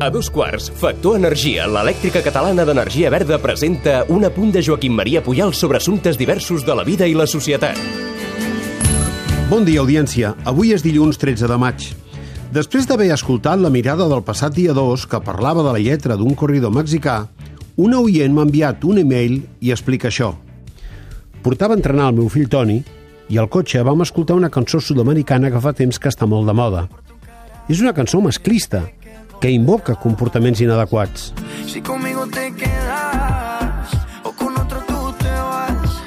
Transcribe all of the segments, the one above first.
A dos quarts, Factor Energia, l'elèctrica catalana d'energia verda, presenta un apunt de Joaquim Maria Puyal sobre assumptes diversos de la vida i la societat. Bon dia, audiència. Avui és dilluns 13 de maig. Després d'haver escoltat la mirada del passat dia 2 que parlava de la lletra d'un corridor mexicà, un oient m'ha enviat un e-mail i explica això. Portava a entrenar el meu fill Toni i al cotxe vam escoltar una cançó sud-americana que fa temps que està molt de moda. És una cançó masclista, que invoca comportaments inadequats. Si conmigo te quedas o con otro tú te vas,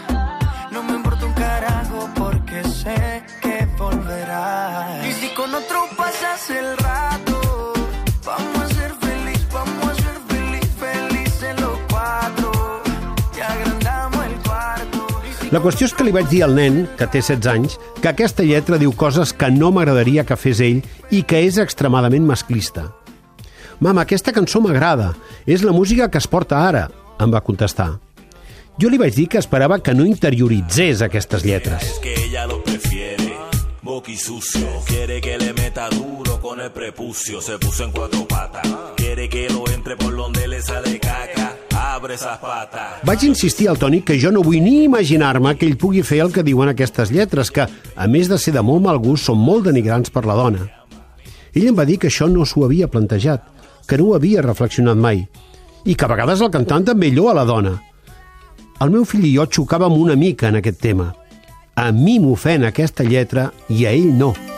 no me importa un carajo porque sé que volverás. Y si con otro pasas el rato, La qüestió és que li vaig dir al nen, que té 16 anys, que aquesta lletra diu coses que no m'agradaria que fes ell i que és extremadament masclista. Mama, aquesta cançó m'agrada. És la música que es porta ara, em va contestar. Jo li vaig dir que esperava que no interioritzés aquestes lletres. Es que ella lo prefiere. Boqui sucio, quiere que le meta duro con el prepucio. Se puso en cuatro patas, quiere que lo entre por donde le sale caca. Abre esas patas. Vaig insistir al Toni que jo no vull ni imaginar-me que ell pugui fer el que diuen aquestes lletres, que, a més de ser de molt mal gust, són molt denigrants per la dona. Ell em va dir que això no s'ho havia plantejat, que no ho havia reflexionat mai, i que a vegades el cantant també lloa la dona. El meu fill i jo xocàvem una mica en aquest tema. A mi m'ofèn aquesta lletra i a ell no. Miguelita,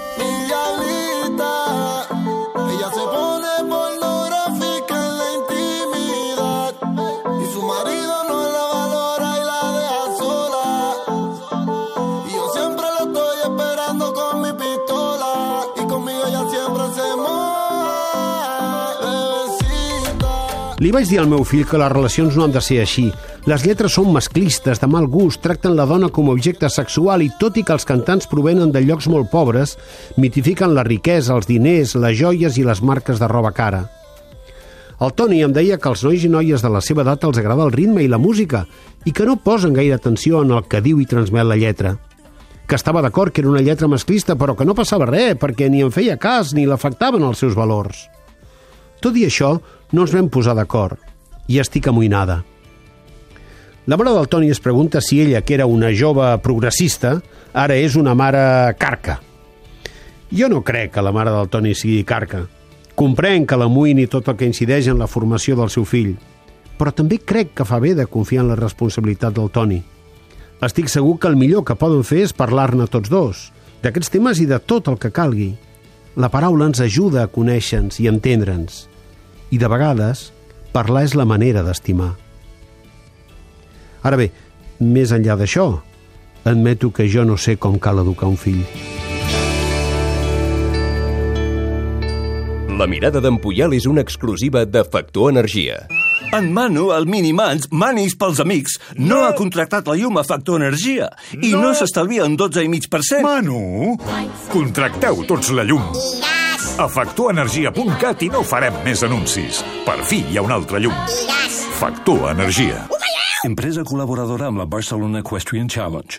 Li vaig dir al meu fill que les relacions no han de ser així. Les lletres són masclistes, de mal gust, tracten la dona com a objecte sexual i tot i que els cantants provenen de llocs molt pobres, mitifiquen la riquesa, els diners, les joies i les marques de roba cara. El Toni em deia que als nois i noies de la seva edat els agrada el ritme i la música i que no posen gaire atenció en el que diu i transmet la lletra. Que estava d'acord que era una lletra masclista però que no passava res perquè ni en feia cas ni l'afectaven els seus valors. Tot i això, no ens vam posar d'acord i estic amoïnada. La mare del Toni es pregunta si ella, que era una jove progressista, ara és una mare carca. Jo no crec que la mare del Toni sigui carca. Comprenc que l'amoïni tot el que incideix en la formació del seu fill, però també crec que fa bé de confiar en la responsabilitat del Toni. Estic segur que el millor que poden fer és parlar-ne tots dos, d'aquests temes i de tot el que calgui. La paraula ens ajuda a conèixer-nos i entendre'ns. I de vegades, parlar és la manera d'estimar. Ara bé, més enllà d'això, admeto que jo no sé com cal educar un fill. La mirada d'en Puyal és una exclusiva de Factor Energia. En Manu, el Minimans, Manis pels amics, no, ha contractat la llum a Factor Energia i no, no s'estalvia en 12,5%. Manu, contracteu tots la llum. A factorenergia.cat i no farem més anuncis. Per fi hi ha una altra llum. Factor Energia. Empresa col·laboradora amb la Barcelona Equestrian Challenge.